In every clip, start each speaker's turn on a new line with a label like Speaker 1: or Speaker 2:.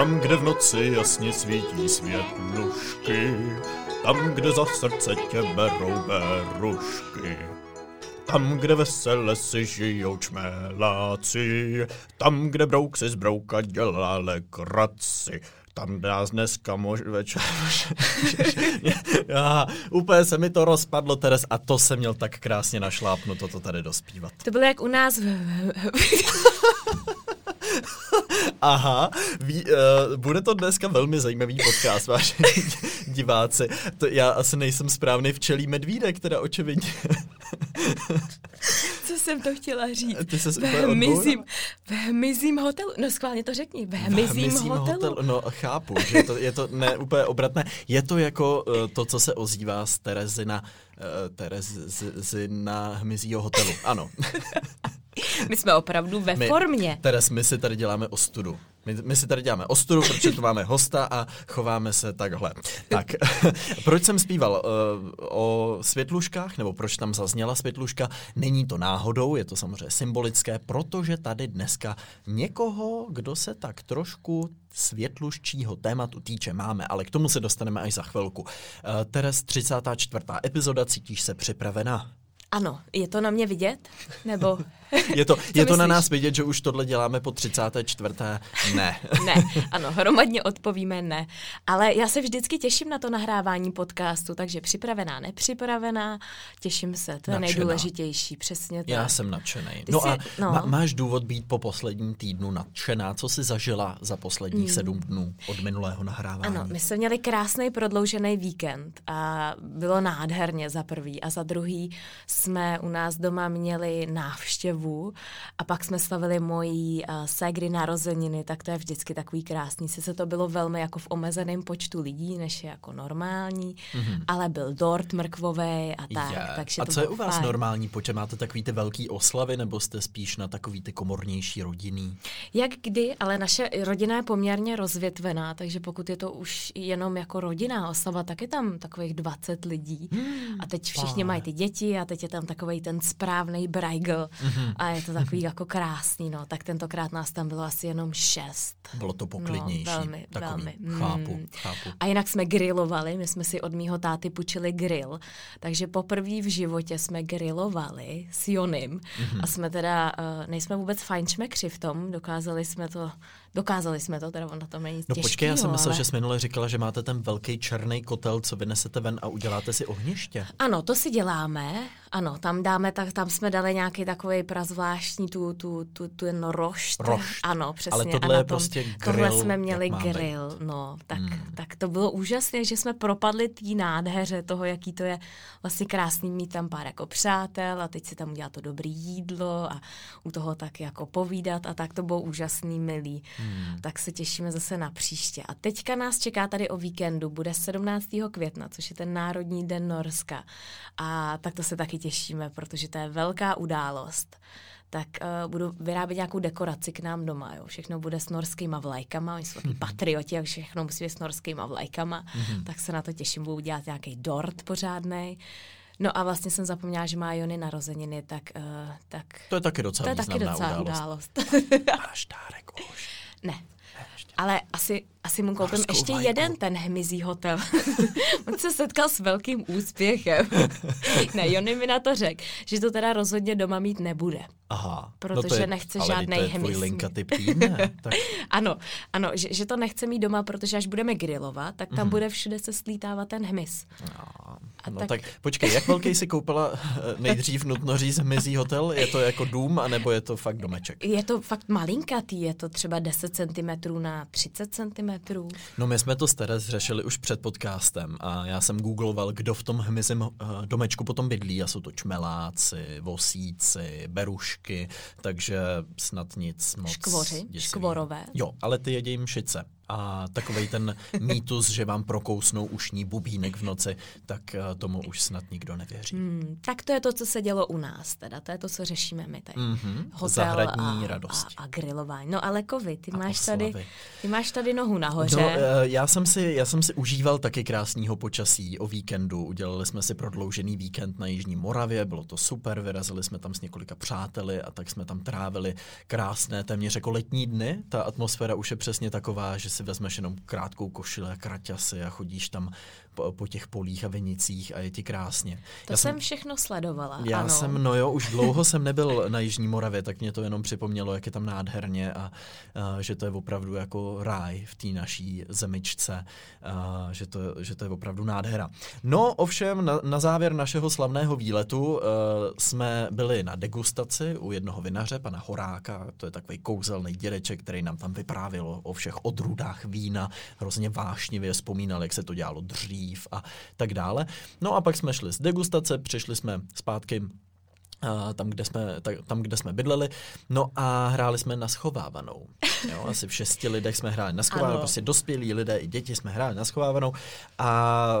Speaker 1: tam, kde v noci jasně svítí světlušky, tam, kde za srdce tě berou berušky. Tam, kde vesele si žijou čmeláci, tam, kde brouk si z brouka dělá legraci, tam nás dneska mož, večer. Já, úplně se mi to rozpadlo, Teres, a to jsem měl tak krásně našlápnuto to tady dospívat.
Speaker 2: To bylo jak u nás.
Speaker 1: Aha, ví, uh, bude to dneska velmi zajímavý podcast, vážení diváci. To já asi nejsem správný včelí medvídek, teda očividně.
Speaker 2: Co jsem to chtěla říct?
Speaker 1: Ty se
Speaker 2: v hmyzím, v hmyzím hotelu. No schválně to řekni. V hmyzím, hotelu. Hotel,
Speaker 1: no chápu, že to, je to ne úplně obratné. Je to jako uh, to, co se ozývá z Terezina, uh, Terezina hmyzího hotelu. Ano.
Speaker 2: My jsme opravdu ve my, formě.
Speaker 1: Teres, my si tady děláme ostudu. My, my si tady děláme ostudu, protože tu máme hosta a chováme se takhle. Tak, proč jsem zpíval uh, o světluškách, nebo proč tam zazněla světluška? Není to náhodou, je to samozřejmě symbolické, protože tady dneska někoho, kdo se tak trošku světluščího tématu týče máme, ale k tomu se dostaneme až za chvilku. Uh, Teres, 34. epizoda, cítíš se připravená?
Speaker 2: Ano, je to na mě vidět? Nebo
Speaker 1: je to, je to na nás vidět, že už tohle děláme po 34. Ne.
Speaker 2: ne, ano, hromadně odpovíme ne. Ale já se vždycky těším na to nahrávání podcastu, takže připravená, nepřipravená, těším se, to je nadšená. nejdůležitější, přesně tak.
Speaker 1: Já jsem nadšený. no jsi, a no. Má, máš důvod být po posledním týdnu nadšená, co jsi zažila za posledních hmm. sedm dnů od minulého nahrávání?
Speaker 2: Ano, my jsme měli krásný prodloužený víkend a bylo nádherně za prvý a za druhý jsme u nás doma měli návštěvu a pak jsme slavili mojí uh, ségry narozeniny, tak to je vždycky takový krásný. Sice to bylo velmi jako v omezeném počtu lidí, než je jako normální, mm-hmm. ale byl dort mrkvový a tak. Yeah. Takže
Speaker 1: a co je u vás fajn. normální počet? Máte takový ty velký oslavy nebo jste spíš na takový ty komornější rodiny?
Speaker 2: Jak kdy, ale naše rodina je poměrně rozvětvená, takže pokud je to už jenom jako rodinná oslava, tak je tam takových 20 lidí. Hmm, a teď všichni mají ty děti a teď je tam takový ten správný brajgl. Mm-hmm a je to takový jako krásný, no. Tak tentokrát nás tam bylo asi jenom šest.
Speaker 1: Bylo to poklidnější. No, velmi, takový. velmi. Chápu, mm. chápu.
Speaker 2: A jinak jsme grilovali, my jsme si od mýho táty půjčili grill, takže poprvé v životě jsme grilovali s Jonem mm-hmm. a jsme teda, uh, nejsme vůbec fajnšmekři v tom, dokázali jsme to Dokázali jsme to, teda on na tom není
Speaker 1: No počkej, já jsem myslel, ale... že jsi minule říkala, že máte ten velký černý kotel, co vynesete ven a uděláte si ohniště.
Speaker 2: Ano, to si děláme. Ano, tam dáme, tak tam jsme dali nějaký takový prazvláštní tu, tu, tu, tu ten rošt.
Speaker 1: rošt.
Speaker 2: Ano, přesně.
Speaker 1: Ale tohle je prostě grill.
Speaker 2: Tohle jsme měli grill, no. Tak, hmm. tak to bylo úžasné, že jsme propadli té nádheře toho, jaký to je vlastně krásný mít tam pár jako přátel a teď si tam udělat to dobré jídlo a u toho tak jako povídat a tak to bylo úžasný, milý. Hmm. Tak se těšíme zase na příště. A teďka nás čeká tady o víkendu, bude 17. května, což je ten Národní den Norska. A tak to se taky těšíme, protože to je velká událost tak uh, budu vyrábět nějakou dekoraci k nám doma. Jo. Všechno bude s norskýma vlajkama, oni jsou takový patrioti a všechno musí být s norskýma vlajkama, mm-hmm. tak se na to těším, budu dělat nějaký dort pořádný. No a vlastně jsem zapomněla, že má Jony narozeniny, tak... Uh, tak
Speaker 1: to je taky docela
Speaker 2: To je taky docela
Speaker 1: událost. událost. Máš dárek už.
Speaker 2: Ne. Ale asi, asi mu koupím Morskou ještě vajku. jeden ten hmyzí hotel. On se setkal s velkým úspěchem. ne, Jony mi na to řekl, že to teda rozhodně doma mít nebude.
Speaker 1: Aha.
Speaker 2: Protože
Speaker 1: no to
Speaker 2: je, nechce
Speaker 1: ale
Speaker 2: žádný hmyz.
Speaker 1: linka typ týdne, tak...
Speaker 2: ano, ano že, že, to nechce mít doma, protože až budeme grilovat, tak tam mm. bude všude se slítávat ten hmyz.
Speaker 1: No. A no tak... tak počkej, jak velký si koupila eh, nejdřív nutno říct hmyzí hotel? Je to jako dům, anebo je to fakt domeček?
Speaker 2: Je to fakt malinkatý, je to třeba 10 cm na 30 cm.
Speaker 1: No my jsme to s Teres řešili už před podcastem a já jsem googloval, kdo v tom hmyzím eh, domečku potom bydlí a jsou to čmeláci, vosíci, berušky, takže snad nic moc.
Speaker 2: Škvoři, děsivý. škvorové.
Speaker 1: Jo, ale ty jedí mšice a takový ten mýtus, že vám prokousnou ušní bubínek v noci, tak eh, tomu už snad nikdo nevěří.
Speaker 2: Hmm, tak to je to, co se dělo u nás, teda to je to, co řešíme my tady.
Speaker 1: Mm-hmm. Hotel Zahradní
Speaker 2: a,
Speaker 1: radosti.
Speaker 2: A, a grilování. No ale kovy, ty máš, tady, ty máš tady nohu nahoře.
Speaker 1: No, já jsem, si, já jsem si užíval taky krásného počasí o víkendu. Udělali jsme si prodloužený víkend na Jižní Moravě, bylo to super, vyrazili jsme tam s několika přáteli a tak jsme tam trávili krásné téměř jako letní dny. Ta atmosféra už je přesně taková, že si vezmeš jenom krátkou košile kraťasy a chodíš tam po, po těch polích a vinicích a je ti krásně.
Speaker 2: To já jsem všechno sledovala,
Speaker 1: Já
Speaker 2: ano.
Speaker 1: jsem, no jo, už dlouho jsem nebyl na Jižní Moravě, tak mě to jenom připomnělo, jak je tam nádherně a, a že to je opravdu jako ráj v té naší zemičce, a, že, to, že to je opravdu nádhera. No ovšem na, na závěr našeho slavného výletu uh, jsme byli na degustaci u jednoho vinaře, pana Horáka, to je takový kouzelný dědeček, který nám tam vyprávěl o všech odrůdách vína, hrozně vášnivě vzpomínal, jak se to dělalo dřív a tak dále. No a pak jsme šli z degustace, přišli jsme zpátky tam, kde jsme, tam, kde jsme bydleli. No a hráli jsme na schovávanou. Jo, asi v šesti lidech jsme hráli na schovávanou, ano. prostě dospělí lidé i děti jsme hráli na schovávanou a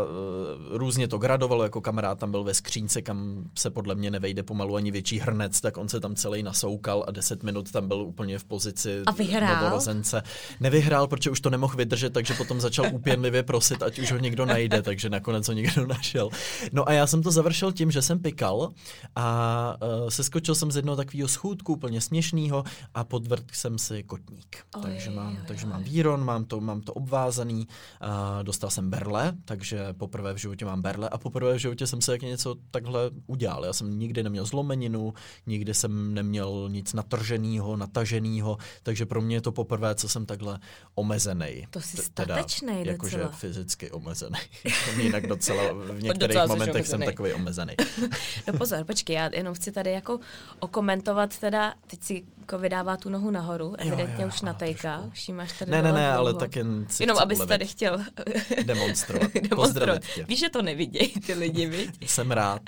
Speaker 1: uh, různě to gradovalo, jako kamarád tam byl ve skřínce, kam se podle mě nevejde pomalu ani větší hrnec, tak on se tam celý nasoukal a deset minut tam byl úplně v pozici
Speaker 2: a vyhrál?
Speaker 1: novorozence. Nevyhrál, protože už to nemohl vydržet, takže potom začal úpěnlivě prosit, ať už ho někdo najde, takže nakonec ho někdo našel. No a já jsem to završil tím, že jsem pikal a uh, seskočil jsem z jednoho takového schůdku úplně směšného a podvrk jsem si kotník. Oj, takže mám, oj, takže mám víron, mám to, mám to obvázaný, uh, dostal jsem berle, takže poprvé v životě mám berle a poprvé v životě jsem se jak něco takhle udělal. Já jsem nikdy neměl zlomeninu, nikdy jsem neměl nic natrženého, nataženého, takže pro mě je to poprvé, co jsem takhle omezený.
Speaker 2: To jsi statečný
Speaker 1: Jakože fyzicky omezený. Jinak docela v některých momentech jsem takový omezený.
Speaker 2: no pozor, počkej, já jenom chci tady jako okomentovat teda, teď si jako vydává tu nohu nahoru, evidentně jo, jo, už natejka, už jí máš tady
Speaker 1: Ne, ne, ne, ale tak jen si
Speaker 2: Jenom abys tady chtěl
Speaker 1: demonstrovat. demonstrovat. Tě.
Speaker 2: Víš, že to nevidějí ty lidi, viď?
Speaker 1: jsem rád.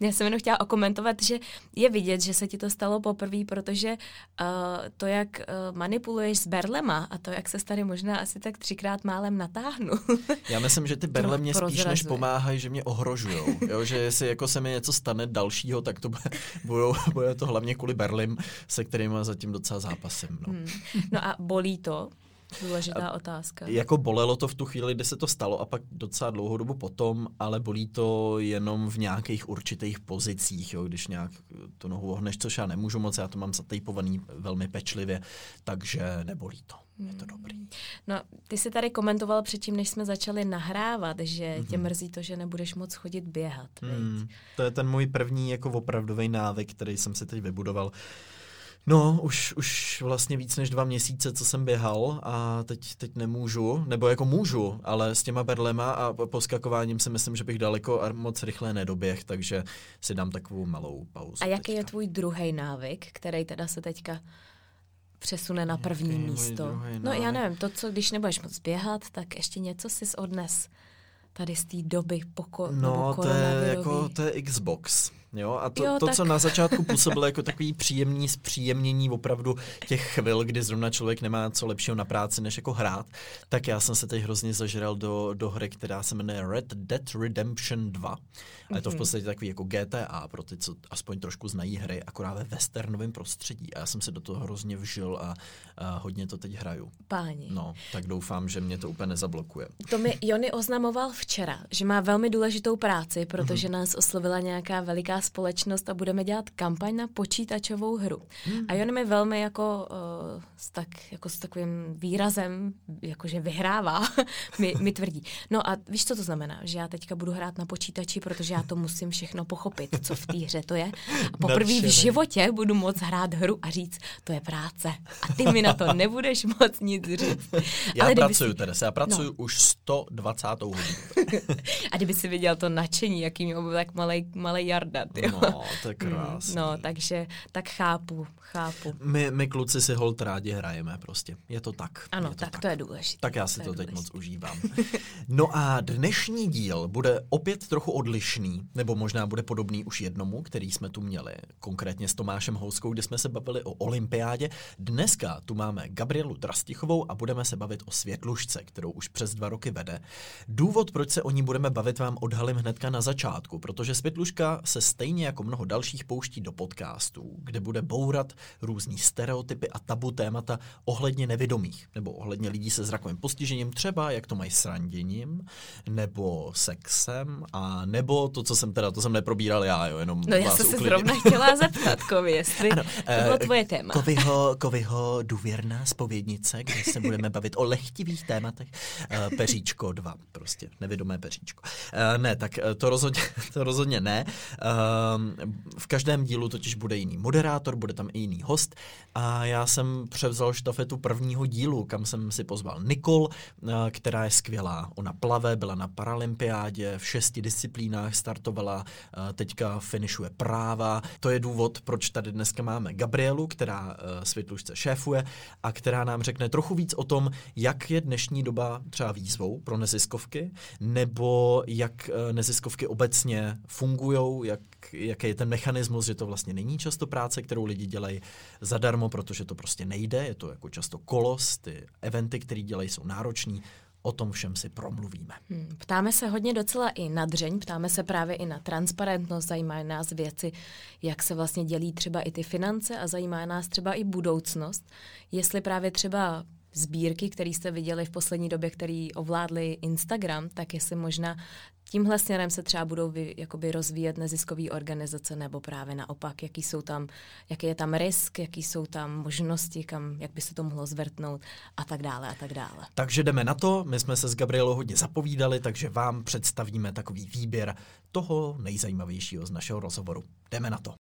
Speaker 2: Já jsem jenom chtěla okomentovat, že je vidět, že se ti to stalo poprvé, protože uh, to, jak uh, manipuluješ s berlema a to, jak se tady možná asi tak třikrát málem natáhnu.
Speaker 1: Já myslím, že ty berle mě spíš než pomáhají, že mě ohrožují. že jestli jako se mi něco stane dalšího, tak to bude, bude to hlavně kvůli berlim, se kterými zatím docela zápasem. No. Hmm.
Speaker 2: no a bolí to? Důležitá a, otázka.
Speaker 1: Jako bolelo to v tu chvíli, kdy se to stalo a pak docela dlouhou dobu potom, ale bolí to jenom v nějakých určitých pozicích, jo, když nějak tu nohu ohneš, což já nemůžu moc, já to mám zatejpovaný velmi pečlivě, takže nebolí to. Je to dobrý.
Speaker 2: No, ty jsi tady komentoval předtím, než jsme začali nahrávat, že mm-hmm. tě mrzí to, že nebudeš moc chodit běhat. Mm,
Speaker 1: to je ten můj první jako opravdový návyk, který jsem si teď vybudoval. No, už, už vlastně víc než dva měsíce, co jsem běhal a teď, teď nemůžu, nebo jako můžu, ale s těma berlema a poskakováním si myslím, že bych daleko a moc rychle nedoběh, takže si dám takovou malou pauzu.
Speaker 2: A jaký teďka. je tvůj druhý návyk, který teda se teďka přesune na první jaký místo? No já nevím, to, co když nebudeš moc běhat, tak ještě něco si odnes tady z té doby poko-
Speaker 1: No, to je, jako, to je Xbox. Jo, a to, jo, to tak... co na začátku působilo jako takový příjemný zpříjemnění opravdu těch chvil, kdy zrovna člověk nemá co lepšího na práci, než jako hrát, tak já jsem se teď hrozně zažral do, do hry, která se jmenuje Red Dead Redemption 2. A je to v mhm. podstatě takový jako GTA pro ty, co aspoň trošku znají hry, akorát ve westernovém prostředí. A já jsem se do toho hrozně vžil a, a hodně to teď hraju.
Speaker 2: Páni.
Speaker 1: No, tak doufám, že mě to úplně nezablokuje.
Speaker 2: To mi Jony oznamoval včera, že má velmi důležitou práci, protože mm-hmm. nás oslovila nějaká veliká společnost a budeme dělat kampaň na počítačovou hru. Mm-hmm. A Jony mi velmi jako, uh, s, tak, jako s takovým výrazem, jakože vyhrává, mi, mi tvrdí. No a víš, co to znamená? Že já teďka budu hrát na počítači, protože já to musím všechno pochopit, co v té hře to je. A poprvé v životě budu moc hrát hru a říct, to je práce. A ty mi na to nebudeš moc nic říct.
Speaker 1: Já Ale pracuju, si... Teres, já pracuju no. už 120. hodinu.
Speaker 2: a kdyby si viděl to nadšení, jaký měl byl tak malej, malej Jarda. Tyjo.
Speaker 1: No, to je mm, krásný.
Speaker 2: No, takže tak chápu, chápu.
Speaker 1: My, my kluci si hold rádi hrajeme prostě. Je to tak.
Speaker 2: Ano,
Speaker 1: je
Speaker 2: to tak, tak to je důležité.
Speaker 1: Tak já si
Speaker 2: to,
Speaker 1: to teď
Speaker 2: důležitý.
Speaker 1: moc užívám. No a dnešní díl bude opět trochu odlišný, nebo možná bude podobný už jednomu, který jsme tu měli, konkrétně s Tomášem Houskou, kde jsme se bavili o olympiádě. Dneska tu máme Gabrielu Trastichovou a budeme se bavit o světlušce, kterou už přes dva roky vede. Důvod, proč se o ní budeme bavit, vám odhalím hnedka na začátku, protože světluška se stejně jako mnoho dalších pouští do podcastů, kde bude bourat různý stereotypy a tabu témata ohledně nevědomých, nebo ohledně lidí se zrakovým postižením, třeba jak to mají s randěním, nebo sexem, a nebo to, co jsem teda, to jsem neprobíral já, jo, jenom
Speaker 2: No já jsem se zrovna chtěla zeptat, Kovi, jestli ano, to bylo uh, tvoje téma.
Speaker 1: Koviho, Koviho důvěrná spovědnice, kde se budeme bavit o lehtivých tématech. Uh, peříčko 2, prostě, nevědomé peříčko. Uh, ne, tak to rozhodně, to rozhodně ne. Uh, v každém dílu totiž bude jiný moderátor, bude tam i jiný host a já jsem převzal štafetu prvního dílu, kam jsem si pozval Nikol, uh, která je skvělá. Ona plave, byla na paralympiádě, v šesti disciplínách startovala, uh, teďka finišuje práva. To je důvod, proč tady dneska máme Gabrielu, která uh, světlušce šéfuje a která nám řekne trochu víc o tom, jak je dnešní doba třeba výzvou pro neziskovky, nebo jak neziskovky obecně fungují, jak, jaký je ten mechanismus, že to vlastně není často práce, kterou lidi dělají zadarmo, protože to prostě nejde, je to jako často kolos, ty eventy, které dělají, jsou náročný, o tom všem si promluvíme.
Speaker 2: Hmm, ptáme se hodně docela i na dřeň, ptáme se právě i na transparentnost, zajímá nás věci, jak se vlastně dělí třeba i ty finance a zajímá nás třeba i budoucnost, jestli právě třeba sbírky, které jste viděli v poslední době, které ovládly Instagram, tak jestli možná tímhle směrem se třeba budou vy, jakoby rozvíjet neziskové organizace, nebo právě naopak, jaký jsou tam, jaký je tam risk, jaký jsou tam možnosti, kam, jak by se to mohlo zvrtnout a tak dále a tak dále.
Speaker 1: Takže jdeme na to, my jsme se s Gabrielou hodně zapovídali, takže vám představíme takový výběr toho nejzajímavějšího z našeho rozhovoru. Jdeme na to.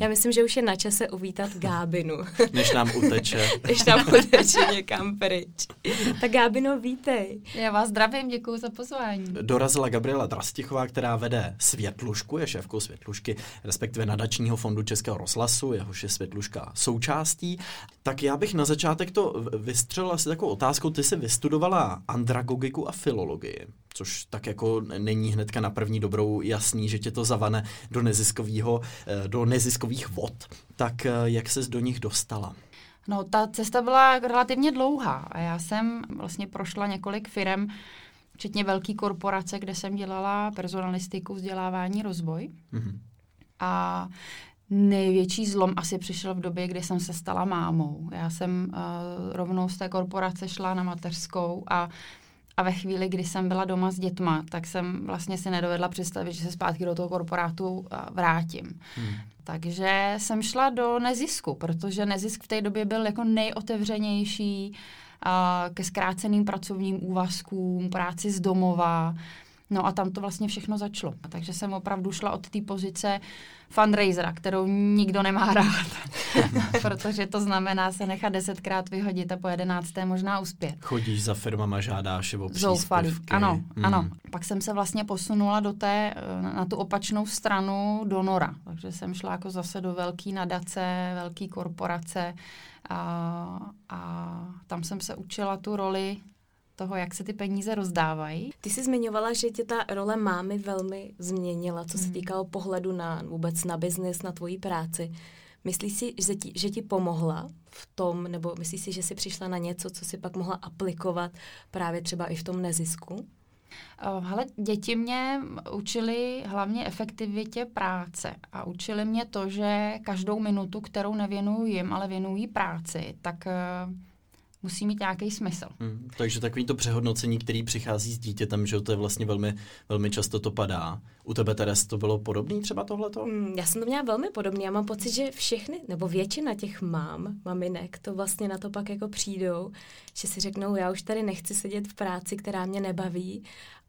Speaker 2: Já myslím, že už je na čase uvítat Gábinu.
Speaker 1: Než nám uteče.
Speaker 2: Než nám uteče někam pryč. Tak Gábino, vítej.
Speaker 3: Já vás zdravím, děkuji za pozvání.
Speaker 1: Dorazila Gabriela Drastichová, která vede Světlušku, je šéfkou Světlušky, respektive nadačního fondu Českého rozhlasu, jehož je Světluška součástí. Tak já bych na začátek to vystřelil asi takovou otázkou. Ty jsi vystudovala andragogiku a filologii což tak jako není hnedka na první dobrou jasný, že tě to zavane do neziskového, eh, do neziskových vod. Tak eh, jak ses do nich dostala?
Speaker 3: No, ta cesta byla relativně dlouhá a já jsem vlastně prošla několik firm, včetně velké korporace, kde jsem dělala personalistiku, vzdělávání, rozvoj. Mm-hmm. A největší zlom asi přišel v době, kdy jsem se stala mámou. Já jsem uh, rovnou z té korporace šla na mateřskou a a ve chvíli, kdy jsem byla doma s dětma, tak jsem vlastně si nedovedla představit, že se zpátky do toho korporátu vrátím. Hmm. Takže jsem šla do nezisku, protože nezisk v té době byl jako nejotevřenější uh, ke zkráceným pracovním úvazkům, práci z domova. No a tam to vlastně všechno začalo. A takže jsem opravdu šla od té pozice fundraisera, kterou nikdo nemá rád, protože to znamená se nechat desetkrát vyhodit a po jedenácté možná uspět.
Speaker 1: Chodíš za firmama, žádáš o
Speaker 3: Zoufalý. Ano, hmm. ano. Pak jsem se vlastně posunula do té, na tu opačnou stranu donora, takže jsem šla jako zase do velké nadace, velké korporace a, a tam jsem se učila tu roli toho, jak se ty peníze rozdávají.
Speaker 2: Ty jsi zmiňovala, že tě ta role mámy velmi změnila, co se hmm. týkalo pohledu na vůbec na biznis, na tvoji práci. Myslíš si, že ti, že ti pomohla v tom, nebo myslíš si, že jsi přišla na něco, co si pak mohla aplikovat právě třeba i v tom nezisku?
Speaker 3: Hele, děti mě učili hlavně efektivitě práce a učili mě to, že každou minutu, kterou nevěnuju jim, ale věnují práci, tak musí mít nějaký smysl.
Speaker 1: Hmm, takže takový to přehodnocení, který přichází s dítětem, že to je vlastně velmi, velmi často to padá. U tebe, Teres, to bylo podobné třeba tohleto?
Speaker 2: Hmm, já jsem to měla velmi podobně. Já mám pocit, že všechny, nebo většina těch mám, maminek, to vlastně na to pak jako přijdou, že si řeknou, já už tady nechci sedět v práci, která mě nebaví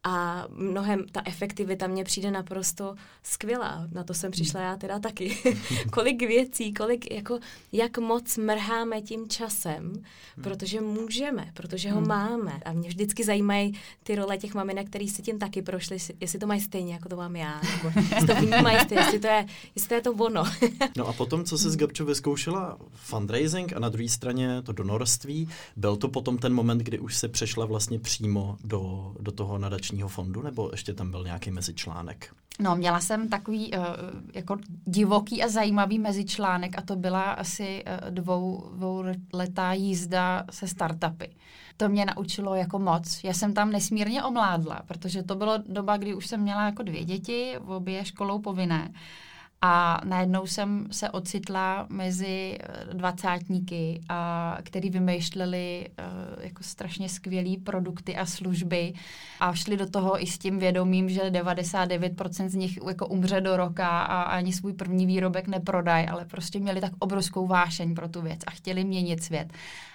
Speaker 2: a mnohem ta efektivita mně přijde naprosto skvělá. Na to jsem přišla já teda taky. kolik věcí, kolik, jako, jak moc mrháme tím časem, hmm. protože můžeme, protože ho hmm. máme. A mě vždycky zajímají ty role těch maminek, který si tím taky prošly, jestli to mají stejně, jako to mám já, nebo jestli to vnímají stejně, jestli to je, jestli to, je to ono.
Speaker 1: no a potom, co se s Gabčo vyzkoušela fundraising a na druhé straně to donorství, byl to potom ten moment, kdy už se přešla vlastně přímo do, do toho nadačního nadačního fondu, nebo ještě tam byl nějaký mezičlánek?
Speaker 3: No, měla jsem takový uh, jako divoký a zajímavý mezičlánek a to byla asi uh, dvou, dvouletá jízda se startupy. To mě naučilo jako moc. Já jsem tam nesmírně omládla, protože to bylo doba, kdy už jsem měla jako dvě děti, obě školou povinné. A najednou jsem se ocitla mezi eh, dvacátníky, a, který vymýšleli uh, jako strašně skvělé produkty a služby a šli do toho i s tím vědomím, že 99% z nich jako umře do roka a ani svůj první výrobek neprodají, ale prostě měli tak obrovskou vášeň pro tu věc a chtěli měnit svět.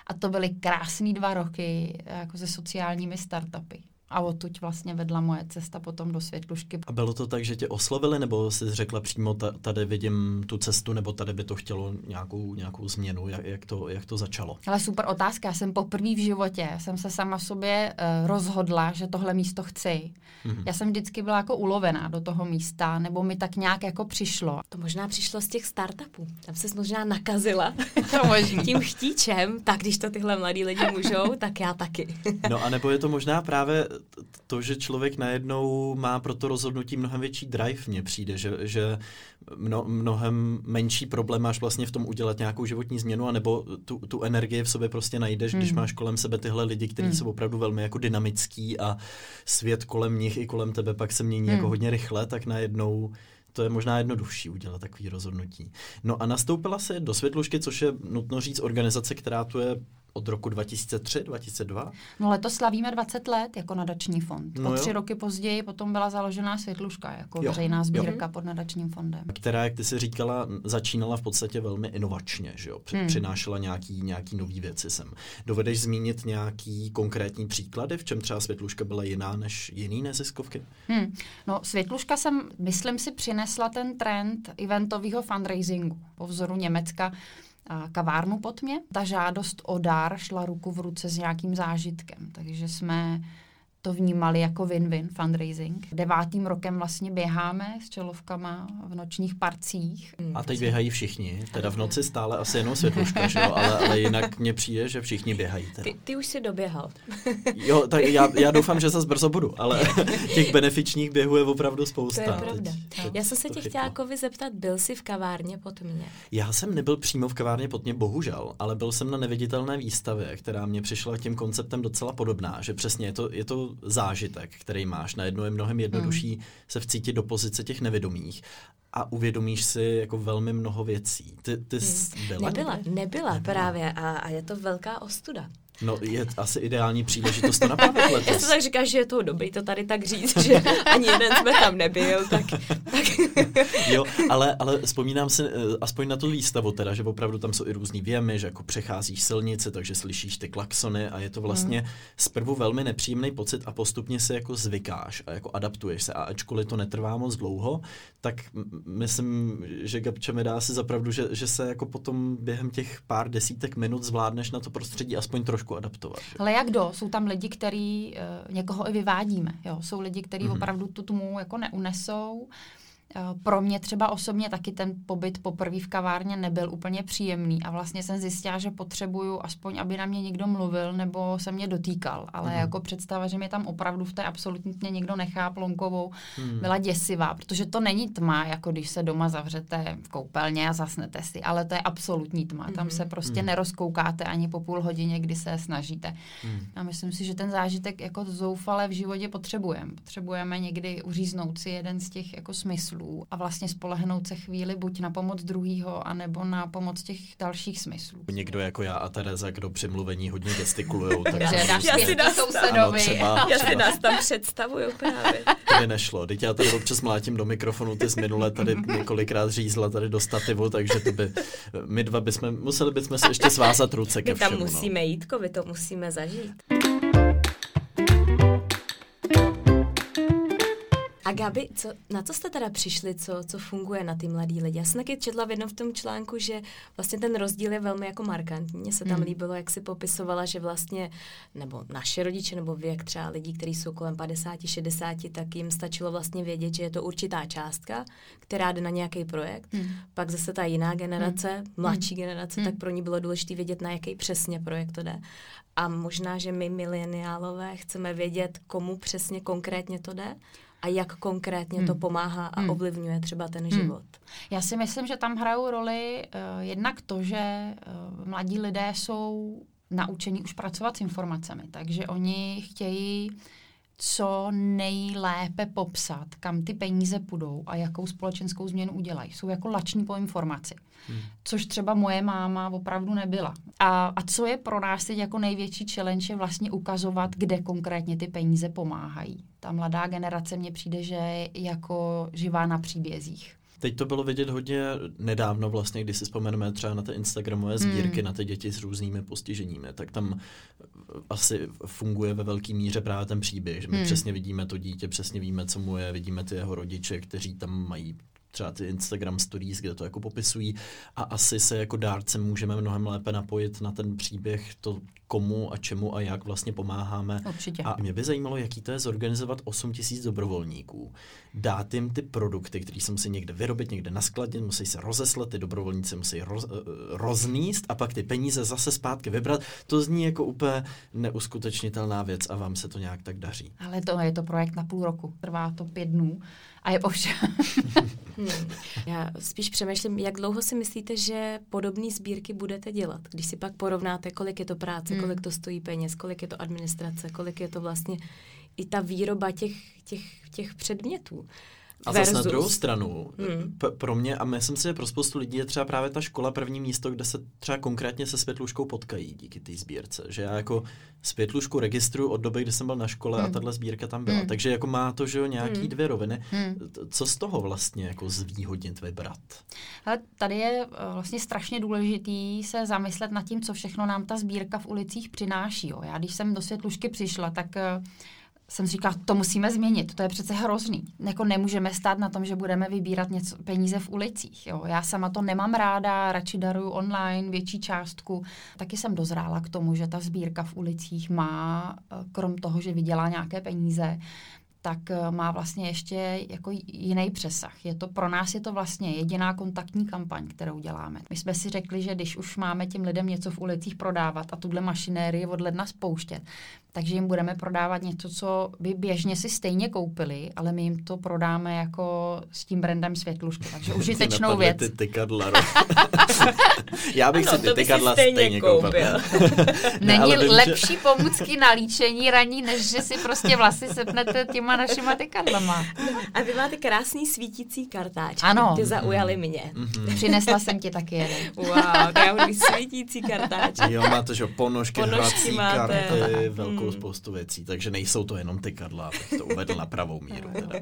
Speaker 3: A to byly krásné dva roky jako se sociálními startupy. A odtud vlastně vedla moje cesta potom do Světlušky.
Speaker 1: A bylo to tak, že tě oslovili, nebo jsi řekla přímo, tady vidím tu cestu, nebo tady by to chtělo nějakou, nějakou změnu? Jak, jak, to, jak to začalo?
Speaker 3: Ale super otázka. Já jsem poprvé v životě, jsem se sama sobě uh, rozhodla, že tohle místo chci. Mm-hmm. Já jsem vždycky byla jako ulovená do toho místa, nebo mi tak nějak jako přišlo.
Speaker 2: To možná přišlo z těch startupů. Tam se možná nakazila
Speaker 3: to možný.
Speaker 2: tím chtíčem. Tak když to tyhle mladí lidi můžou, tak já taky.
Speaker 1: no a nebo je to možná právě to, že člověk najednou má pro to rozhodnutí mnohem větší drive, mně přijde, že, že mno, mnohem menší problém máš vlastně v tom udělat nějakou životní změnu, anebo tu, tu energii v sobě prostě najdeš, mm. když hmm. máš kolem sebe tyhle lidi, kteří mm. jsou opravdu velmi jako dynamický a svět kolem nich i kolem tebe pak se mění mm. jako hodně rychle, tak najednou to je možná jednodušší udělat takový rozhodnutí. No a nastoupila se do Světlušky, což je nutno říct organizace, která tu je od roku 2003, 2002?
Speaker 3: No letos slavíme 20 let jako nadační fond. No o tři jo. roky později potom byla založená Světluška jako jo. veřejná sbírka jo. pod nadačním fondem.
Speaker 1: Která, jak ty si říkala, začínala v podstatě velmi inovačně, že jo? hmm. Přinášela nějaký, nějaký nový věci sem. Dovedeš zmínit nějaký konkrétní příklady, v čem třeba Světluška byla jiná než jiný neziskovky?
Speaker 3: Hmm. No Světluška jsem, myslím si, přinesla ten trend eventového fundraisingu po vzoru Německa, kavárnu pod mě. Ta žádost o dár šla ruku v ruce s nějakým zážitkem, takže jsme to vnímali jako win-win fundraising. Devátým rokem vlastně běháme s čelovkama v nočních parcích.
Speaker 1: A teď běhají všichni, teda v noci stále asi jenom světluška, že jo? Ale, ale jinak mně přijde, že všichni běhají. Teda.
Speaker 2: Ty, ty už si doběhal.
Speaker 1: jo, tak já, já doufám, že zase brzo budu, ale těch benefičních běhů je opravdu spousta.
Speaker 2: To je pravda. Teď, teď já jsem se tě chtěla jako zeptat, byl jsi v kavárně pod mě?
Speaker 1: Já jsem nebyl přímo v kavárně pod mě, bohužel, ale byl jsem na neviditelné výstavě, která mě přišla tím konceptem docela podobná, že přesně je to, je to zážitek, který máš. Najednou je mnohem jednodušší hmm. se vcítit do pozice těch nevědomých a uvědomíš si jako velmi mnoho věcí. Ty, ty
Speaker 2: hmm. byla? Nebyla, nebyla, nebyla právě a, a je to velká ostuda.
Speaker 1: No, je asi ideální příležitost to napravit letos.
Speaker 2: Já tak říkáš, že je to dobrý to tady tak říct, že ani jeden jsme tam nebyl, tak... tak.
Speaker 1: jo, ale, ale vzpomínám si eh, aspoň na tu výstavu teda, že opravdu tam jsou i různý věmy, že jako přecházíš silnice, takže slyšíš ty klaxony a je to vlastně hmm. zprvu velmi nepříjemný pocit a postupně se jako zvykáš a jako adaptuješ se a ačkoliv to netrvá moc dlouho, tak myslím, že Gabče mi dá si zapravdu, že, že se jako potom během těch pár desítek minut zvládneš na to prostředí aspoň trošku trošku adaptovat. Že?
Speaker 3: Ale jak kdo? Jsou tam lidi, který uh, někoho i vyvádíme. Jo? Jsou lidi, kteří mm-hmm. opravdu tu tmu jako neunesou. Eh, pro mě třeba osobně taky ten pobyt poprvé v kavárně nebyl úplně příjemný a vlastně jsem zjistila, že potřebuju aspoň, aby na mě někdo mluvil nebo se mě dotýkal, ale mm. jako představa, že mě tam opravdu v té absolutně někdo nechá plonkovou, mm. byla děsivá, protože to není tma, jako když se doma zavřete v koupelně a zasnete si, ale to je absolutní tma. Mm. Tam se prostě mm. nerozkoukáte ani po půl hodině, kdy se snažíte. Mm. A myslím si, že ten zážitek jako zoufale v životě potřebujeme. Potřebujeme někdy uříznout si jeden z těch jako smyslů smyslů a vlastně spolehnout se chvíli buď na pomoc druhýho, anebo na pomoc těch dalších smyslů.
Speaker 1: Někdo jako já a Tereza, kdo při mluvení hodně gestikulujou.
Speaker 3: tak já, já si nás
Speaker 2: sousedovi. Třeba, já si nás tam představuju právě.
Speaker 1: To by nešlo. Teď já tady občas mlátím do mikrofonu, ty z minule tady několikrát řízla tady do stativu, takže to by, my dva bychom, museli bychom se ještě svázat ruce ke všemu.
Speaker 2: My tam no. musíme no. jít, vy to musíme zažít. Gabi, co, na co jste teda přišli, co, co funguje na ty mladý lidi? Já jsem taky četla v jednom v tom článku, že vlastně ten rozdíl je velmi jako markantní. Mně se tam hmm. líbilo, jak si popisovala, že vlastně, nebo naše rodiče, nebo věk třeba lidí, kteří jsou kolem 50, 60, tak jim stačilo vlastně vědět, že je to určitá částka, která jde na nějaký projekt. Hmm. Pak zase ta jiná generace, hmm. mladší generace, hmm. tak pro ní bylo důležité vědět, na jaký přesně projekt to jde. A možná, že my mileniálové chceme vědět, komu přesně konkrétně to jde a jak konkrétně hmm. to pomáhá a hmm. ovlivňuje třeba ten hmm. život.
Speaker 3: Já si myslím, že tam hrajou roli uh, jednak to, že uh, mladí lidé jsou naučení už pracovat s informacemi, takže oni chtějí co nejlépe popsat, kam ty peníze půjdou a jakou společenskou změnu udělají. Jsou jako lační po informaci. Hmm. Což třeba moje máma opravdu nebyla. A, a co je pro nás teď jako největší challenge je vlastně ukazovat, kde konkrétně ty peníze pomáhají. Ta mladá generace mně přijde, že je jako živá na příbězích.
Speaker 1: Teď to bylo vidět hodně nedávno vlastně, když si vzpomeneme třeba na ty Instagramové sbírky, hmm. na ty děti s různými postiženími, tak tam asi funguje ve velké míře právě ten příběh, že my hmm. přesně vidíme to dítě, přesně víme, co mu je, vidíme ty jeho rodiče, kteří tam mají třeba ty Instagram stories, kde to jako popisují a asi se jako dárce můžeme mnohem lépe napojit na ten příběh, to komu a čemu a jak vlastně pomáháme.
Speaker 3: Určitě.
Speaker 1: A mě by zajímalo, jaký to je zorganizovat 8 tisíc dobrovolníků. Dát jim ty produkty, které se musí někde vyrobit, někde naskladit, musí se rozeslat, ty dobrovolníci musí roz, eh, rozníst a pak ty peníze zase zpátky vybrat. To zní jako úplně neuskutečnitelná věc a vám se to nějak tak daří.
Speaker 3: Ale to je to projekt na půl roku, trvá to pět dnů a je ovšem.
Speaker 2: hmm. Já spíš přemýšlím, jak dlouho si myslíte, že podobné sbírky budete dělat, když si pak porovnáte, kolik je to práce, hmm. kolik to stojí peněz, kolik je to administrace, kolik je to vlastně i ta výroba těch, těch, těch předmětů.
Speaker 1: A zase na druhou stranu, hmm. p- pro mě, a myslím si, že pro spoustu lidí je třeba právě ta škola první místo, kde se třeba konkrétně se Světluškou potkají díky té sbírce. Že já jako Světlušku registruju od doby, kdy jsem byl na škole hmm. a tahle sbírka tam byla. Hmm. Takže jako má to, že jo, nějaký hmm. dvě roviny. Hmm. Co z toho vlastně jako zvýhodnit vybrat?
Speaker 3: Ale tady je eh, vlastně strašně důležitý se zamyslet nad tím, co všechno nám ta sbírka v ulicích přináší. Jo. Já když jsem do Světlušky přišla, tak eh, jsem říkala, to musíme změnit, to je přece hrozný. Jako nemůžeme stát na tom, že budeme vybírat něco, peníze v ulicích. Jo. Já sama to nemám ráda, radši daruju online větší částku. Taky jsem dozrála k tomu, že ta sbírka v ulicích má, eh, krom toho, že vydělá nějaké peníze, tak eh, má vlastně ještě jako jiný přesah. Je to, pro nás je to vlastně jediná kontaktní kampaň, kterou děláme. My jsme si řekli, že když už máme těm lidem něco v ulicích prodávat a tuhle mašinérii od ledna spouštět, takže jim budeme prodávat něco, co by běžně si stejně koupili, ale my jim to prodáme jako s tím brandem Světlušky. Takže užitečnou věc.
Speaker 1: Ty tykadla, Já bych ano, si ty tykadla stejně, stejně koupil. koupil.
Speaker 3: Není ne, lepší že... pomůcky na líčení raní, než že si prostě vlasy sepnete těma našima tykadlama.
Speaker 2: A vy máte krásný svítící kartáč.
Speaker 3: Ano.
Speaker 2: Ty zaujaly mě.
Speaker 3: Mm-hmm. Přinesla jsem ti taky jeden.
Speaker 2: Wow, to já budu svítící kartáč.
Speaker 1: Jo, máte, že ponožky, ponožky máte. karty, velkou velkou hmm. spoustu věcí, takže nejsou to jenom ty kadla, abych to uvedl na pravou míru. Teda.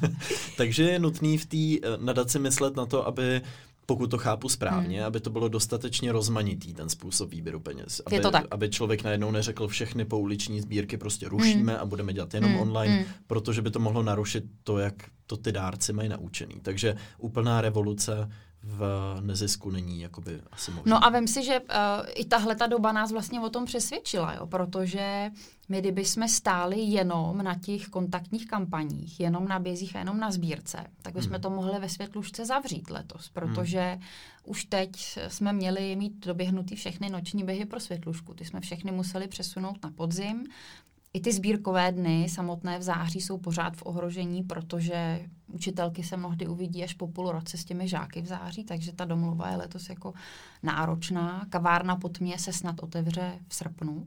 Speaker 1: takže je nutný v té eh, nadaci myslet na to, aby pokud to chápu správně, hmm. aby to bylo dostatečně rozmanitý, ten způsob výběru peněz. Aby,
Speaker 3: je to tak.
Speaker 1: aby člověk najednou neřekl všechny pouliční sbírky prostě rušíme hmm. a budeme dělat jenom hmm. online, hmm. protože by to mohlo narušit to, jak to ty dárci mají naučený. Takže úplná revoluce v nezisku není jakoby asi možná.
Speaker 3: No a vím si, že uh, i tahle ta doba nás vlastně o tom přesvědčila, jo, protože my kdyby jsme stáli jenom na těch kontaktních kampaních, jenom na bězích a jenom na sbírce, tak bychom hmm. to mohli ve světlušce zavřít letos, protože hmm. už teď jsme měli mít doběhnutý všechny noční běhy pro světlušku. Ty jsme všechny museli přesunout na podzim, i ty sbírkové dny samotné v září jsou pořád v ohrožení, protože učitelky se mnohdy uvidí až po půl roce s těmi žáky v září, takže ta domluva je letos jako náročná. Kavárna pod mě se snad otevře v srpnu.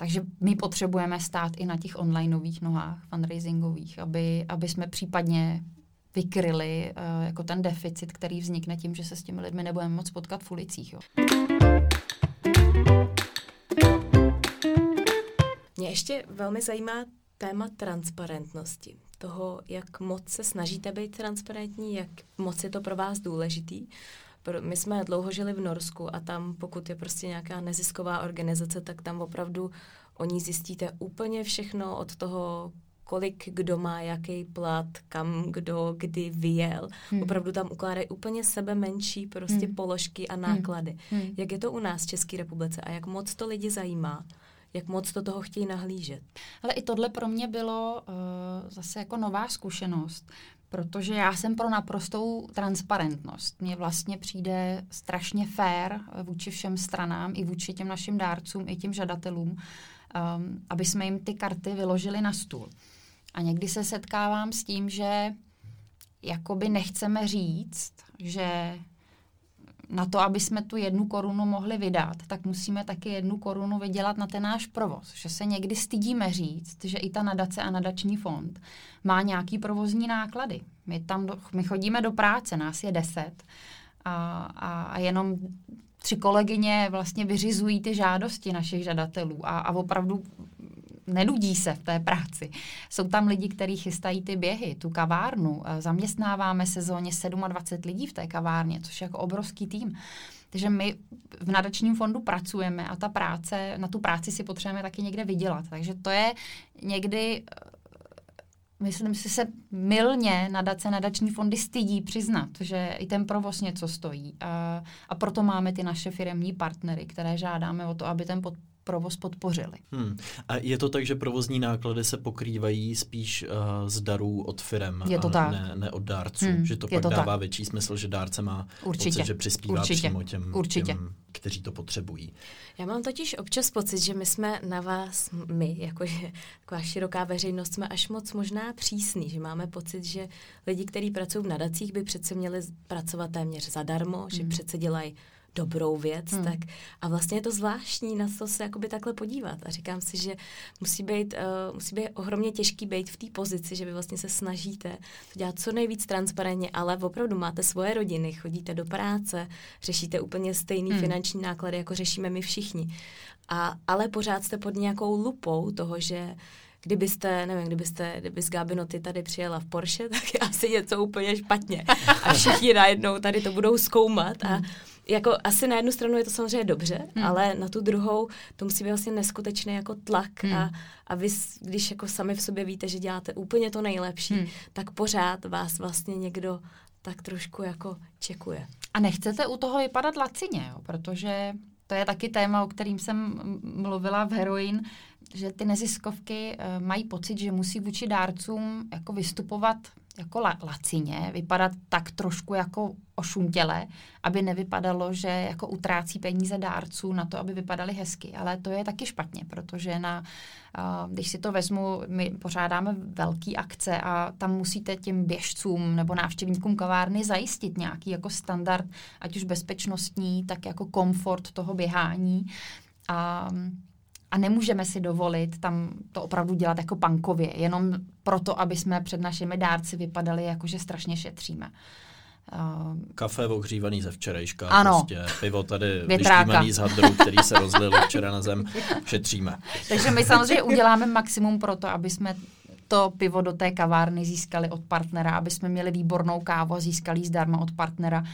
Speaker 3: Takže my potřebujeme stát i na těch onlineových nohách, fundraisingových, aby, aby jsme případně vykryli uh, jako ten deficit, který vznikne tím, že se s těmi lidmi nebudeme moc potkat v ulicích. Jo.
Speaker 2: Mě ještě velmi zajímá téma transparentnosti. Toho, jak moc se snažíte být transparentní, jak moc je to pro vás důležitý. My jsme dlouho žili v Norsku a tam, pokud je prostě nějaká nezisková organizace, tak tam opravdu o ní zjistíte úplně všechno od toho, kolik kdo má jaký plat, kam kdo kdy vyjel. Hmm. Opravdu tam ukládají úplně sebe menší prostě hmm. položky a náklady. Hmm. Hmm. Jak je to u nás v České republice a jak moc to lidi zajímá? Jak moc to toho chtějí nahlížet.
Speaker 3: Ale i tohle pro mě bylo uh, zase jako nová zkušenost, protože já jsem pro naprostou transparentnost. Mně vlastně přijde strašně fair vůči všem stranám, i vůči těm našim dárcům, i těm žadatelům, um, aby jsme jim ty karty vyložili na stůl. A někdy se setkávám s tím, že jakoby nechceme říct, že na to, aby jsme tu jednu korunu mohli vydat, tak musíme taky jednu korunu vydělat na ten náš provoz. Že se někdy stydíme říct, že i ta nadace a nadační fond má nějaký provozní náklady. My tam do, my chodíme do práce, nás je deset a, a, a jenom tři kolegyně vlastně vyřizují ty žádosti našich žadatelů a, a opravdu nenudí se v té práci. Jsou tam lidi, kteří chystají ty běhy, tu kavárnu. Eh, zaměstnáváme sezóně 27 lidí v té kavárně, což je jako obrovský tým. Takže my v nadačním fondu pracujeme a ta práce, na tu práci si potřebujeme taky někde vydělat. Takže to je někdy eh, myslím si, se milně nadace, nadační fondy stydí přiznat, že i ten provoz něco stojí. A, a proto máme ty naše firmní partnery, které žádáme o to, aby ten pod, provoz podpořili.
Speaker 1: Hmm. A je to tak, že provozní náklady se pokrývají spíš uh, z darů od firem
Speaker 3: je to
Speaker 1: a
Speaker 3: tak.
Speaker 1: Ne, ne od dárců, hmm. že to pak to dává tak. větší smysl, že dárce má Určitě. pocit, že přispívá
Speaker 3: Určitě.
Speaker 1: přímo těm,
Speaker 3: Určitě.
Speaker 1: těm, kteří to potřebují.
Speaker 2: Já mám totiž občas pocit, že my jsme na vás, my, jakože taková široká veřejnost, jsme až moc možná přísný, že máme pocit, že lidi, kteří pracují v nadacích, by přece měli pracovat téměř zadarmo, hmm. že přece dělají dobrou věc, hmm. tak a vlastně je to zvláštní na to se jakoby takhle podívat a říkám si, že musí být, uh, musí být ohromně těžký být v té pozici, že vy vlastně se snažíte to dělat co nejvíc transparentně, ale opravdu máte svoje rodiny, chodíte do práce, řešíte úplně stejný hmm. finanční náklady, jako řešíme my všichni. A, ale pořád jste pod nějakou lupou toho, že kdybyste, nevím, kdybyste, kdyby z Gabinoty tady přijela v Porsche, tak je asi něco úplně špatně. A všichni najednou tady to budou zkoumat a hmm jako asi na jednu stranu je to samozřejmě dobře, hmm. ale na tu druhou to musí být vlastně neskutečný jako tlak hmm. a, a vy, když jako sami v sobě víte, že děláte úplně to nejlepší, hmm. tak pořád vás vlastně někdo tak trošku jako čekuje.
Speaker 3: A nechcete u toho vypadat lacině, jo? protože to je taky téma, o kterým jsem mluvila v Heroin, že ty neziskovky uh, mají pocit, že musí vůči dárcům jako vystupovat jako la, lacině, vypadat tak trošku jako ošuntěle, aby nevypadalo, že jako utrácí peníze dárců na to, aby vypadaly hezky. Ale to je taky špatně, protože na, když si to vezmu, my pořádáme velké akce a tam musíte těm běžcům nebo návštěvníkům kavárny zajistit nějaký jako standard, ať už bezpečnostní, tak jako komfort toho běhání. A a nemůžeme si dovolit tam to opravdu dělat jako pankově, jenom proto, aby jsme před našimi dárci vypadali jako, že strašně šetříme.
Speaker 1: Uh, Kafe ohřívaný ze včerejška,
Speaker 3: ano.
Speaker 1: prostě pivo tady vyštímaný z hadru, který se rozlil včera na zem, šetříme.
Speaker 3: Takže my samozřejmě uděláme maximum pro to, aby jsme to pivo do té kavárny získali od partnera, aby jsme měli výbornou kávu a získali zdarma od partnera. Uh,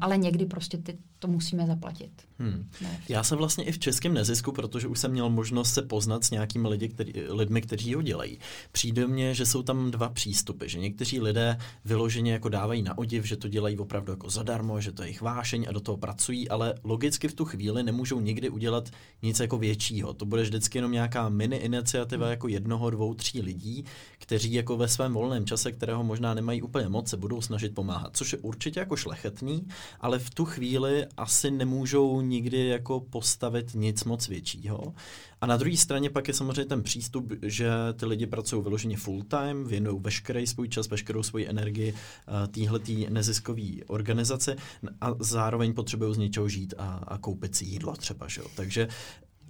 Speaker 3: ale někdy prostě ty, to musíme zaplatit.
Speaker 1: Hmm. Já jsem vlastně i v českém nezisku, protože už jsem měl možnost se poznat s nějakými lidi, který, lidmi, kteří ho dělají. Přijde mně, že jsou tam dva přístupy, že někteří lidé vyloženě jako dávají na odiv, že to dělají opravdu jako zadarmo, že to je jejich vášeň a do toho pracují, ale logicky v tu chvíli nemůžou nikdy udělat nic jako většího. To bude vždycky jenom nějaká mini iniciativa jako jednoho, dvou, tří lidí, kteří jako ve svém volném čase, kterého možná nemají úplně moc, se budou snažit pomáhat, což je určitě jako šlechetný, ale v tu chvíli asi nemůžou nikdy jako postavit nic moc většího. A na druhé straně pak je samozřejmě ten přístup, že ty lidi pracují vyloženě full time, věnují veškerý svůj čas, veškerou svoji energii uh, téhletý neziskové organizace a zároveň potřebují z něčeho žít a, a koupit si jídlo třeba. Že? Takže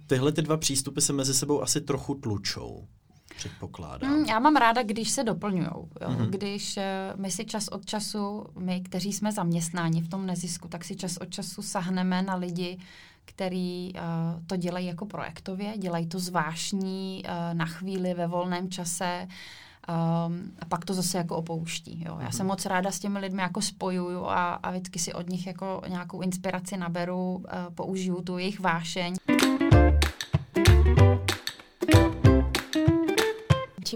Speaker 1: tyhle ty dva přístupy se mezi sebou asi trochu tlučou předpokládám.
Speaker 3: Mm, já mám ráda, když se doplňují. Mm-hmm. Když uh, my si čas od času, my, kteří jsme zaměstnáni v tom nezisku, tak si čas od času sahneme na lidi, který uh, to dělají jako projektově, dělají to zvláštní uh, na chvíli ve volném čase, Um, a pak to zase jako opouští. Jo. Já mm-hmm. jsem moc ráda s těmi lidmi jako spojuju a, a vždycky si od nich jako nějakou inspiraci naberu, uh, použiju tu jejich vášeň.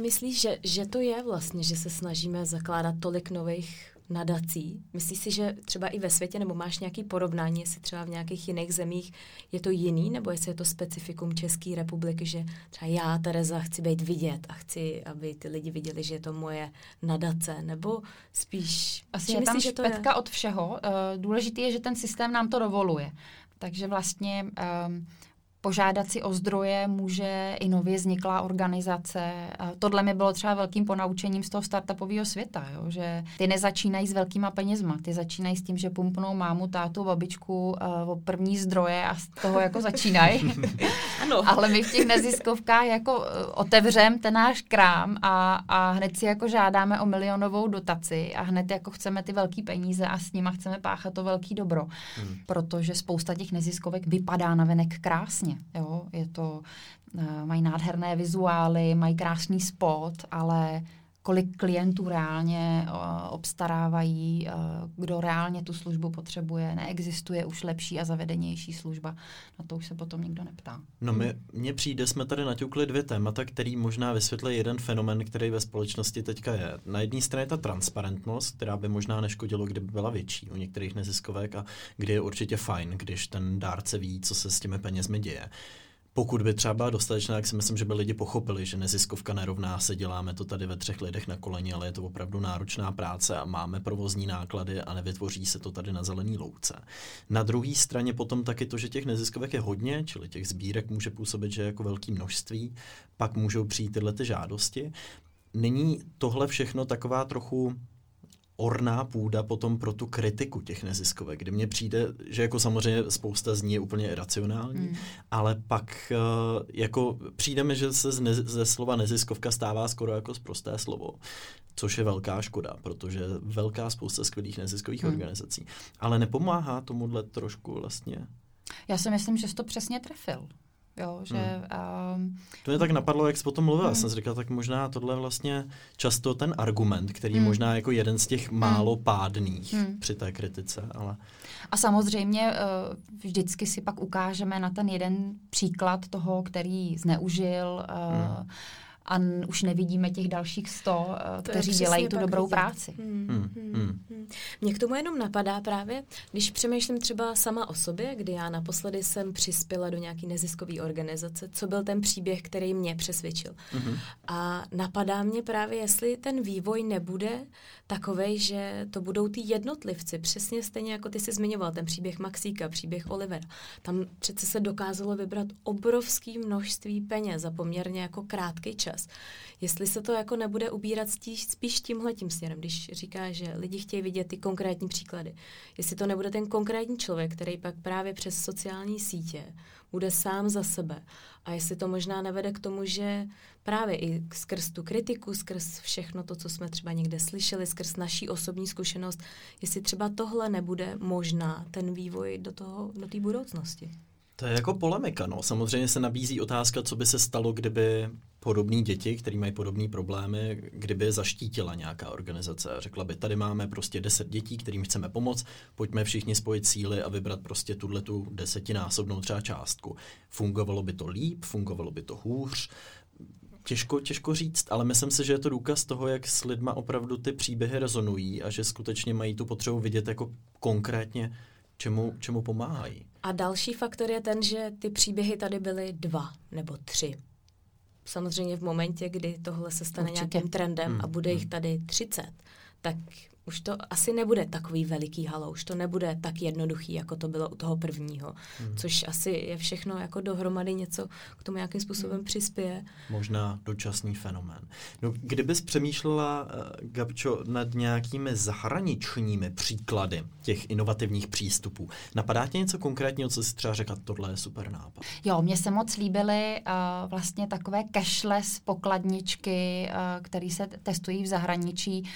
Speaker 2: Myslíš, že, že to je vlastně, že se snažíme zakládat tolik nových nadací. Myslíš si, že třeba i ve světě, nebo máš nějaký porovnání, jestli třeba v nějakých jiných zemích je to jiný, nebo jestli je to specifikum České republiky, že třeba já, Tereza, chci být vidět a chci, aby ty lidi viděli, že je to moje nadace, nebo spíš...
Speaker 3: Asi je myslíš, tam že to je? od všeho. Uh, důležité je, že ten systém nám to dovoluje. Takže vlastně um, požádat si o zdroje může i nově vzniklá organizace. Tohle mi bylo třeba velkým ponaučením z toho startupového světa, jo? že ty nezačínají s velkýma penězma, ty začínají s tím, že pumpnou mámu, tátu, babičku uh, o první zdroje a z toho jako začínají. ano. Ale my v těch neziskovkách jako uh, otevřem ten náš krám a, a hned si jako žádáme o milionovou dotaci a hned jako chceme ty velký peníze a s nima chceme páchat to velký dobro. Hmm. Protože spousta těch neziskovek vypadá na venek krásně Jo? Je to, uh, mají nádherné vizuály, mají krásný spot, ale kolik klientů reálně uh, obstarávají, uh, kdo reálně tu službu potřebuje. Neexistuje už lepší a zavedenější služba. Na to už se potom nikdo neptá.
Speaker 1: No my, mně přijde, jsme tady naťukli dvě témata, který možná vysvětlí jeden fenomen, který ve společnosti teďka je. Na jedné straně ta transparentnost, která by možná neškodilo, kdyby byla větší u některých neziskovek a kdy je určitě fajn, když ten dárce ví, co se s těmi penězmi děje pokud by třeba byla dostatečná, tak si myslím, že by lidi pochopili, že neziskovka nerovná se, děláme to tady ve třech lidech na koleni, ale je to opravdu náročná práce a máme provozní náklady a nevytvoří se to tady na zelený louce. Na druhé straně potom taky to, že těch neziskovek je hodně, čili těch sbírek může působit, že je jako velké množství, pak můžou přijít tyhle ty žádosti. Není tohle všechno taková trochu orná půda potom pro tu kritiku těch neziskovek, kdy mně přijde, že jako samozřejmě spousta z ní je úplně iracionální, mm. ale pak uh, jako přijde mi, že se z ne- ze slova neziskovka stává skoro jako zprosté slovo, což je velká škoda, protože velká spousta skvělých neziskových mm. organizací. Ale nepomáhá tomuhle trošku vlastně?
Speaker 3: Já si myslím, že jsi to přesně trefil. Jo, že,
Speaker 1: hmm. um, to mě tak napadlo, jak jsi potom mluvila. Hmm. Jsem si říkal, tak možná tohle je vlastně často ten argument, který hmm. možná jako jeden z těch málo hmm. pádných hmm. při té kritice. Ale...
Speaker 3: A samozřejmě uh, vždycky si pak ukážeme na ten jeden příklad toho, který zneužil uh, hmm a už nevidíme těch dalších sto, uh, kteří dělají tu dobrou vidět. práci. Hmm, hmm,
Speaker 2: hmm, hmm. Hmm. Mě k tomu jenom napadá právě, když přemýšlím třeba sama o sobě, kdy já naposledy jsem přispěla do nějaké neziskové organizace, co byl ten příběh, který mě přesvědčil. Hmm. A napadá mě právě, jestli ten vývoj nebude takovej, že to budou ty jednotlivci, přesně stejně jako ty jsi zmiňoval, ten příběh Maxíka, příběh Olivera. Tam přece se dokázalo vybrat obrovské množství peněz za poměrně jako krátký čas čas. Jestli se to jako nebude ubírat spíš, spíš tímhletím směrem, když říká, že lidi chtějí vidět ty konkrétní příklady. Jestli to nebude ten konkrétní člověk, který pak právě přes sociální sítě bude sám za sebe. A jestli to možná nevede k tomu, že právě i skrz tu kritiku, skrz všechno to, co jsme třeba někde slyšeli, skrz naší osobní zkušenost, jestli třeba tohle nebude možná ten vývoj do toho, do té budoucnosti.
Speaker 1: To je jako polemika, no. Samozřejmě se nabízí otázka, co by se stalo, kdyby podobné děti, které mají podobné problémy, kdyby zaštítila nějaká organizace řekla by, tady máme prostě deset dětí, kterým chceme pomoct, pojďme všichni spojit síly a vybrat prostě tuhle tu desetinásobnou třeba částku. Fungovalo by to líp, fungovalo by to hůř, Těžko, těžko říct, ale myslím si, že je to důkaz toho, jak s lidma opravdu ty příběhy rezonují a že skutečně mají tu potřebu vidět jako konkrétně, čemu, čemu pomáhají.
Speaker 2: A další faktor je ten, že ty příběhy tady byly dva nebo tři. Samozřejmě v momentě, kdy tohle se stane Určitě. nějakým trendem hmm. a bude jich hmm. tady 30, tak už to asi nebude takový veliký halo, už to nebude tak jednoduchý, jako to bylo u toho prvního, hmm. což asi je všechno jako dohromady něco k tomu nějakým způsobem hmm. přispěje.
Speaker 1: Možná dočasný fenomén. No, kdybys přemýšlela, uh, Gabčo, nad nějakými zahraničními příklady těch inovativních přístupů, napadá tě něco konkrétního, co jsi třeba řekla, tohle je super nápad?
Speaker 3: Jo, mně se moc líbily uh, vlastně takové cashless pokladničky, uh, které se testují v zahraničí uh,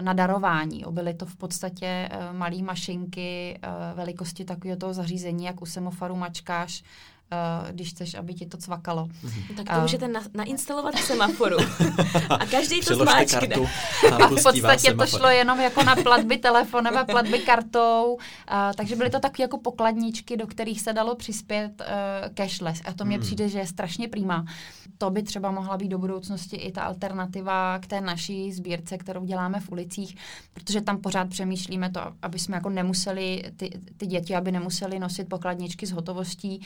Speaker 3: na darování. Byly to v podstatě uh, malé mašinky uh, velikosti takového toho zařízení, jak u semaforu mačkáš uh, když chceš, aby ti to cvakalo.
Speaker 2: Mm-hmm. Tak to uh, můžete na, nainstalovat v semaforu. a každý to
Speaker 1: zmáčkne. Kartu
Speaker 3: a, a v podstatě to šlo jenom jako na platby telefonem a platby kartou, uh, takže byly to takové jako pokladničky, do kterých se dalo přispět uh, cashless. A to mně mm. přijde, že je strašně přímá. To by třeba mohla být do budoucnosti i ta alternativa k té naší sbírce, kterou děláme v ulicích, protože tam pořád přemýšlíme to, aby jsme jako nemuseli, ty, ty děti, aby nemuseli nosit pokladničky s hotovostí,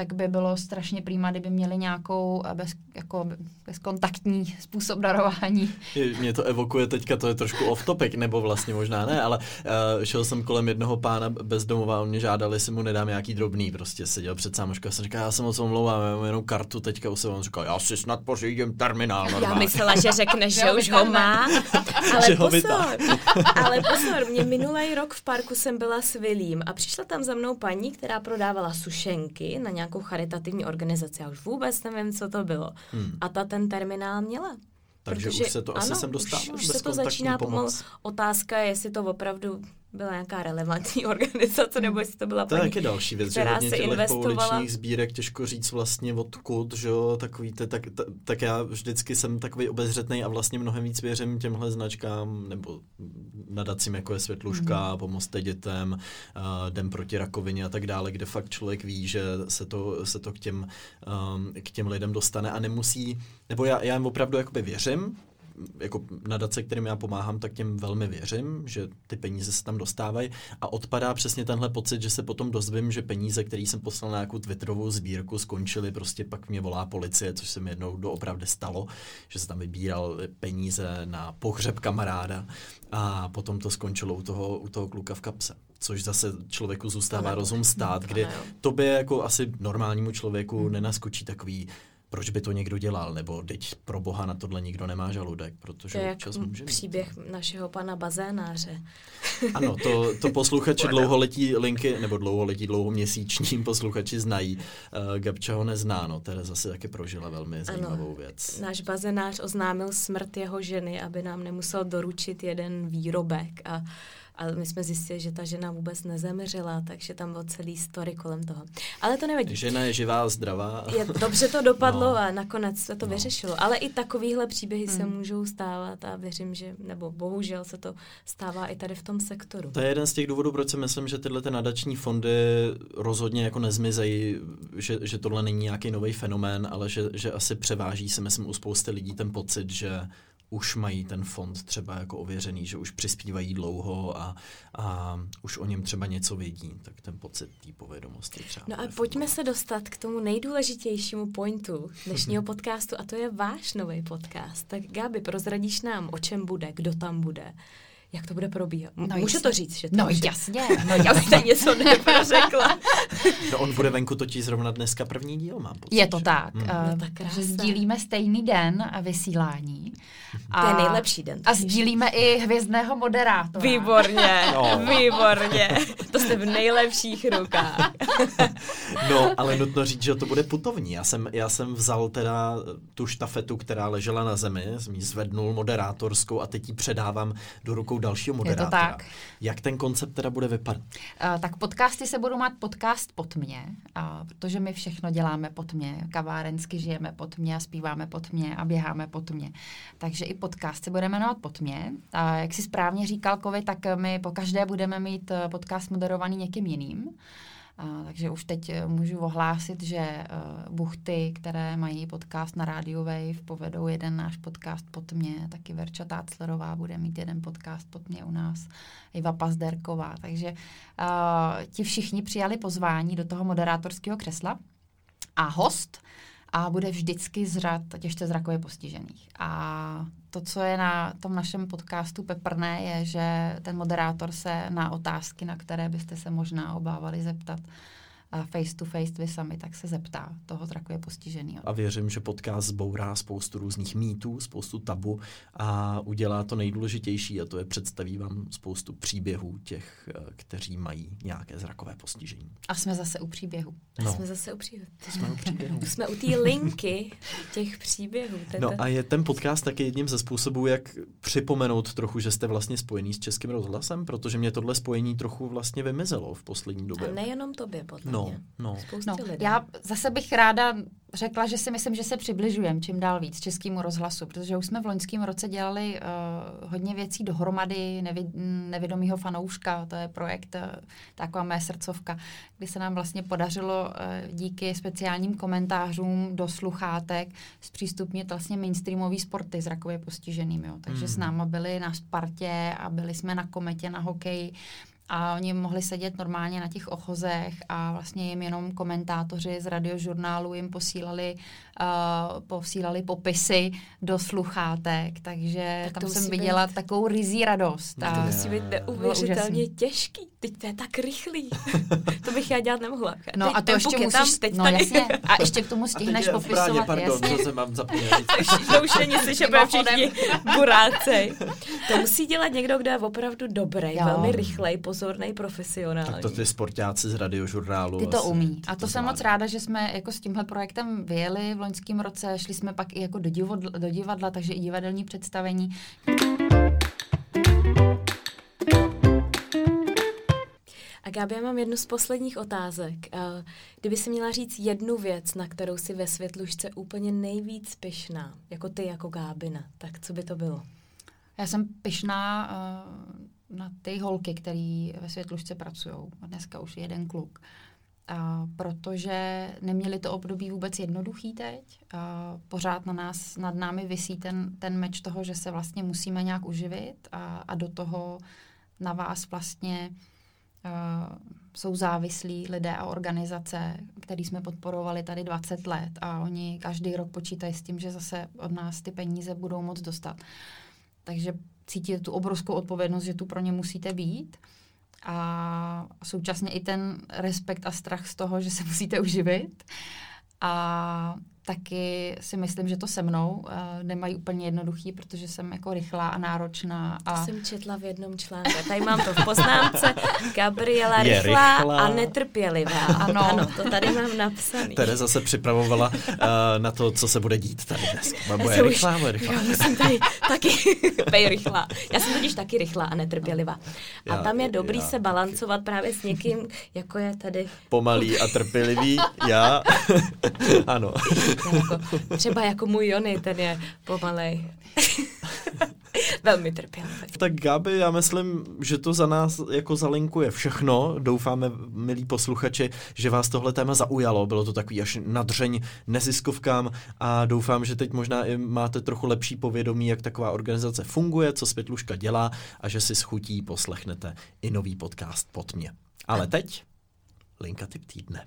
Speaker 3: tak by bylo strašně přímá, kdyby měli nějakou eh, bez, jako bezkontaktní způsob darování.
Speaker 1: Mě to evokuje teďka, to je trošku off topic, nebo vlastně možná ne, ale uh, šel jsem kolem jednoho pána bezdomova, on mě žádal, jestli mu nedám nějaký drobný, prostě seděl před sámoškou a jsem říkal, já jsem moc omlouvám, já mám jenom kartu teďka u sebe, on říkal, já si snad pořídím terminál normálně.
Speaker 2: Já myslela, že řekneš, že už ho má, ale pozor, ale pozor, mě minulý rok v parku jsem byla s Vilím a přišla tam za mnou paní, která prodávala sušenky na nějakou charitativní organizaci. Já už vůbec nevím, co to bylo. Hmm. A ta ten terminál měla.
Speaker 1: Takže Protože, už se to asi ano, sem dostává.
Speaker 2: Už, už se to začíná pomalu. Otázka je, jestli to opravdu byla nějaká relevantní organizace, nebo jestli to byla
Speaker 1: To je taky další věc, že hodně těch pouličních sbírek těžko říct vlastně odkud, že jo, takový tak, tak, tak, já vždycky jsem takový obezřetný a vlastně mnohem víc věřím těmhle značkám nebo nadacím, jako je Světluška, mm. Pomozte dětem, uh, Den proti rakovině a tak dále, kde fakt člověk ví, že se to, se to k, těm, um, k těm lidem dostane a nemusí, nebo já, já jim opravdu jakoby věřím, jako nadace, kterým já pomáhám, tak těm velmi věřím, že ty peníze se tam dostávají. A odpadá přesně tenhle pocit, že se potom dozvím, že peníze, které jsem poslal na nějakou Twitterovou sbírku, skončily, prostě pak mě volá policie, což se mi jednou doopravdy stalo, že se tam vybíral peníze na pohřeb kamaráda. A potom to skončilo u toho, u toho kluka v kapse. Což zase člověku zůstává rozum stát, kdy tobě jako asi normálnímu člověku hmm. nenaskočí takový proč by to někdo dělal, nebo teď pro boha na tohle nikdo nemá žaludek, protože
Speaker 2: to je občas jak může příběh mít. našeho pana bazénáře.
Speaker 1: Ano, to, to posluchači dlouholetí linky, nebo dlouholetí dlouhoměsíčním posluchači znají. Uh, Gabča ho nezná, no, teda zase taky prožila velmi zajímavou ano, věc.
Speaker 2: Náš bazénář oznámil smrt jeho ženy, aby nám nemusel doručit jeden výrobek a ale my jsme zjistili, že ta žena vůbec nezemřela, takže tam byl celý story kolem toho. Ale to nevadí.
Speaker 1: Žena je živá, zdravá.
Speaker 2: Je, dobře to dopadlo no. a nakonec se to no. vyřešilo. Ale i takovýhle příběhy hmm. se můžou stávat a věřím, že, nebo bohužel se to stává i tady v tom sektoru.
Speaker 1: To je jeden z těch důvodů, proč si myslím, že tyhle ty nadační fondy rozhodně jako nezmizejí, že, že tohle není nějaký nový fenomén, ale že, že asi převáží si myslím u spousty lidí ten pocit, že už mají ten fond třeba jako ověřený, že už přispívají dlouho a, a už o něm třeba něco vědí, tak ten pocit té povědomosti třeba.
Speaker 2: No a pojďme se dostat k tomu nejdůležitějšímu pointu dnešního podcastu a to je váš nový podcast. Tak Gabi, prozradíš nám, o čem bude, kdo tam bude? Jak to bude probíhat. No Můžu jasně. to říct, že to
Speaker 3: No
Speaker 2: už
Speaker 3: jasně,
Speaker 2: no jasně. něco neprořekla.
Speaker 1: no on bude venku totiž zrovna dneska první díl, mám pocit.
Speaker 3: Je to tak, hmm. uh, no, tak že sdílíme stejný den vysílání.
Speaker 2: A, to je nejlepší den.
Speaker 3: A sdílíme i hvězdného moderátora.
Speaker 2: Výborně, no. výborně. To jste v nejlepších rukách.
Speaker 1: no, ale nutno říct, že to bude putovní. Já jsem, já jsem vzal teda tu štafetu, která ležela na zemi, jsem ji zvednul moderátorskou a teď ji předávám do rukou dalšího moderátora. Je to tak. Jak ten koncept teda bude vypadat?
Speaker 3: Uh, tak podcasty se budou mít podcast pod mě, uh, protože my všechno děláme pod mě. Kavárensky žijeme pod mě a zpíváme pod mě a běháme pod mě. Takže i podcast se bude jmenovat pod mě. A jak si správně říkal Kovi, tak my po každé budeme mít eh, podcast moderovaný někým jiným. Takže už teď eh, můžu ohlásit, že uh, buchty, které mají podcast na Radio Wave, povedou jeden náš podcast pod mě, taky Verča Táclerová bude mít jeden podcast pod mě u nás, Iva Pazderková. Takže uh, ti všichni přijali pozvání do toho moderátorského křesla a host a bude vždycky z řad těžce zrakově postižených. A to, co je na tom našem podcastu peprné, je, že ten moderátor se na otázky, na které byste se možná obávali zeptat, face to face vy sami, tak se zeptá toho zrakově postiženého.
Speaker 1: A věřím, že podcast zbourá spoustu různých mýtů, spoustu tabu a udělá to nejdůležitější a to je představí vám spoustu příběhů těch, eh, kteří mají nějaké zrakové postižení.
Speaker 3: A jsme zase u příběhu.
Speaker 2: No. Jsme zase u příběhu.
Speaker 1: Jsme u příběhu.
Speaker 2: jsme u té linky těch příběhů.
Speaker 1: Tete. No a je ten podcast taky jedním ze způsobů, jak připomenout trochu, že jste vlastně spojený s Českým rozhlasem, protože mě tohle spojení trochu vlastně vymizelo v poslední době.
Speaker 2: A nejenom tobě, podle
Speaker 1: No, No, no.
Speaker 3: no. Já zase bych ráda řekla, že si myslím, že se přibližujeme čím dál víc českému rozhlasu, protože už jsme v loňském roce dělali uh, hodně věcí dohromady, nevi, nevědomýho fanouška, to je projekt, uh, taková mé srdcovka, kdy se nám vlastně podařilo uh, díky speciálním komentářům do sluchátek zpřístupnit vlastně mainstreamový sporty zrakově postiženým. Jo. Takže mm. s náma byli na Spartě a byli jsme na Kometě, na hokeji a oni mohli sedět normálně na těch ochozech a vlastně jim jenom komentátoři z radiožurnálu jim posílali, uh, posílali popisy do sluchátek, takže tak tam jsem viděla být... takovou rizí radost.
Speaker 2: A to musí být neuvěřitelně těžký. Teď to je tak rychlý. to bych já dělat nemohla.
Speaker 3: No teď a to ještě musíš, tam, teď no tady. jasně, a ještě k tomu stihneš a popisovat. Brádě,
Speaker 1: pardon,
Speaker 3: jasně.
Speaker 1: to se mám zapomnět.
Speaker 2: to už není slyšet, protože všichni burácej. To musí dělat někdo, kdo je opravdu dobrý, jo. velmi rychlej, pozorný profesionál.
Speaker 1: Tak to ty sportáci z radiožurnálu.
Speaker 3: Ty to umí. A to, to jsem moc ráda, že jsme jako s tímhle projektem vyjeli v loňském roce. Šli jsme pak i jako do divadla, do divadla takže i divadelní představení.
Speaker 2: A Gáby, já mám jednu z posledních otázek. Eh, kdyby si měla říct jednu věc, na kterou si ve světlušce úplně nejvíc pyšná, jako ty, jako Gábina, tak co by to bylo?
Speaker 3: Já jsem pyšná uh, na ty holky, které ve světlušce pracují. Dneska už jeden kluk. A protože neměli to období vůbec jednoduchý teď. A pořád na nás, nad námi vysí ten, ten meč toho, že se vlastně musíme nějak uživit a, a do toho na vás vlastně uh, jsou závislí lidé a organizace, který jsme podporovali tady 20 let a oni každý rok počítají s tím, že zase od nás ty peníze budou moc dostat. Takže cítíte tu obrovskou odpovědnost, že tu pro ně musíte být a současně i ten respekt a strach z toho, že se musíte uživit. A taky si myslím, že to se mnou uh, nemají úplně jednoduchý, protože jsem jako rychlá a náročná. A...
Speaker 2: To jsem četla v jednom článku. Tady mám to v poznámce. Gabriela je rychlá, rychlá a netrpělivá. Ano. ano, to tady mám napsaný.
Speaker 1: Tereza se připravovala uh, na to, co se bude dít tady dnes. Bude rychlá, bude rychlá.
Speaker 2: Já musím tady taky být rychlá. Já jsem totiž taky rychlá a netrpělivá. A já, tam je dobrý já, se balancovat právě s někým, jako je tady.
Speaker 1: Pomalý a trpělivý, já. ano
Speaker 2: jako, třeba jako můj Jony, ten je pomalej. Velmi trpělivý.
Speaker 1: Tak Gabi, já myslím, že to za nás jako zalinkuje všechno. Doufáme, milí posluchači, že vás tohle téma zaujalo. Bylo to takový až nadřeň neziskovkám a doufám, že teď možná i máte trochu lepší povědomí, jak taková organizace funguje, co Světluška dělá a že si schutí poslechnete i nový podcast pod mě. Ale teď linka typ týdne.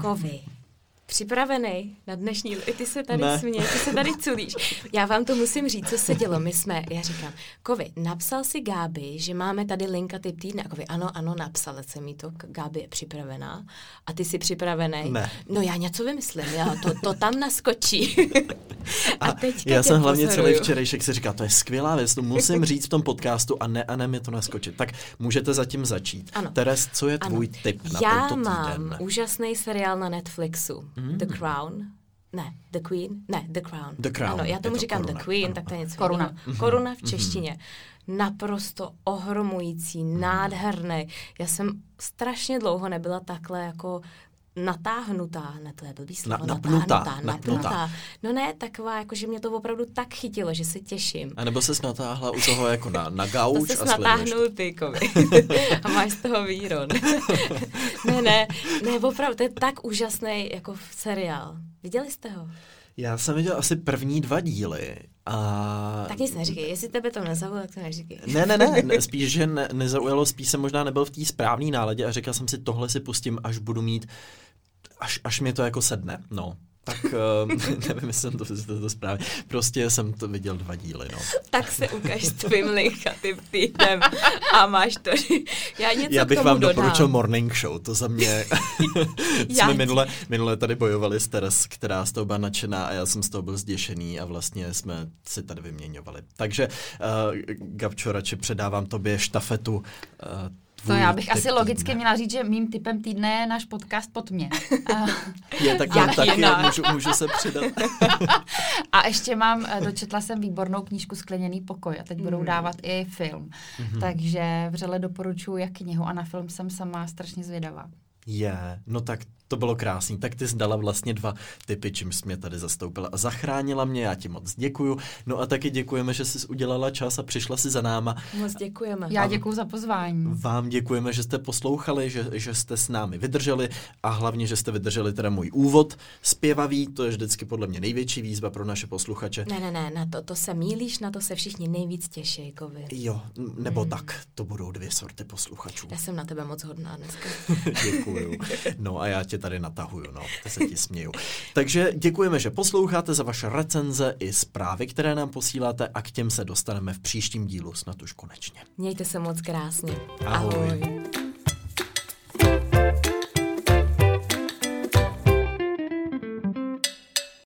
Speaker 2: Kovy. Připravený na dnešní... I ty se tady ne. směje, ty se tady culíš. Já vám to musím říct, co se dělo. My jsme, já říkám, Kovi, napsal si Gáby, že máme tady linka typ týdne. A Kovi, ano, ano, napsal jsem mi to, Gáby je připravená. A ty jsi připravený?
Speaker 1: Ne.
Speaker 2: No já něco vymyslím, já, to, to tam naskočí.
Speaker 1: a, a teď já jsem hlavně pozoruju. celý včerejšek si říkal, to je skvělá věc, to musím říct v tom podcastu a ne, a ne mi to naskočit. Tak můžete zatím začít. Ano. Teres, co je tvůj ano. tip na
Speaker 2: já
Speaker 1: tento
Speaker 2: mám týden? úžasný seriál na Netflixu. Mm. The Crown. Ne, The Queen? Ne, The Crown.
Speaker 1: The Crown.
Speaker 2: Ano, já tomu říkám koruna. The Queen, ano. tak to je něco Koruna. Mm-hmm. Koruna v mhm. češtině. Mm-hmm. Naprosto ohromující, mm-hmm. nádherný. Já jsem strašně dlouho nebyla takhle jako natáhnutá, ne to je blbý slovo,
Speaker 1: Na, napnutá, napnutá, napnutá.
Speaker 2: No ne, taková, jako že mě to opravdu tak chytilo, že se těším.
Speaker 1: A nebo se natáhla u toho jako na, na gauč
Speaker 2: to a natáhnul ty, a máš z toho výron. ne, ne, ne, opravdu, to je tak úžasný jako seriál. Viděli jste ho?
Speaker 1: Já jsem viděl asi první dva díly. A...
Speaker 2: Tak nic neříkej, jestli tebe to nezaujalo, tak to neříkej.
Speaker 1: Ne, ne, ne, ne spíš, že ne, nezaujalo, spíš jsem možná nebyl v té správné náladě a říkal jsem si, tohle si pustím, až budu mít až, až mě to jako sedne, no. Tak uh, nevím, jestli jsem to, to, to správně. Prostě jsem to viděl dva díly, no.
Speaker 2: tak se ukaž s tvým linkativ týdnem a máš to. Já něco
Speaker 1: Já bych
Speaker 2: vám
Speaker 1: dodám. doporučil morning show, to za mě. jsme minule, minule tady bojovali s Teres, která z toho byla nadšená a já jsem z toho byl zděšený a vlastně jsme si tady vyměňovali. Takže uh, Gabčo, radši předávám tobě štafetu uh,
Speaker 3: To já bych asi logicky týdne. měla říct, že mým typem týdne je náš podcast pod mě.
Speaker 1: je tak jen taky, můžu, můžu se přidat.
Speaker 3: a ještě mám, eh, dočetla jsem výbornou knížku Skleněný pokoj a teď budou hmm. dávat i film. Mm-hmm. Takže vřele doporučuji jak knihu a na film jsem sama strašně zvědavá.
Speaker 1: Je, no tak to bylo krásný. Tak ty zdala vlastně dva typy, čím jsi mě tady zastoupila a zachránila mě, já ti moc děkuju. No a taky děkujeme, že jsi udělala čas a přišla si za náma.
Speaker 2: Moc děkujeme.
Speaker 3: Já děkuji za pozvání.
Speaker 1: Vám děkujeme, že jste poslouchali, že, že jste s námi vydrželi a hlavně, že jste vydrželi teda můj úvod zpěvavý, to je vždycky podle mě největší výzva pro naše posluchače.
Speaker 2: Ne, ne, ne, na to, to se mílíš, na to se všichni nejvíc těší, jako vy.
Speaker 1: Jo, nebo hmm. tak, to budou dvě sorty posluchačů.
Speaker 2: Já jsem na tebe moc hodná dneska.
Speaker 1: Děkuju. No a já tě tady natahuju, no, to se ti směju. Takže děkujeme, že posloucháte za vaše recenze i zprávy, které nám posíláte a k těm se dostaneme v příštím dílu snad už konečně.
Speaker 2: Mějte se moc krásně.
Speaker 1: Ahoj. Ahoj.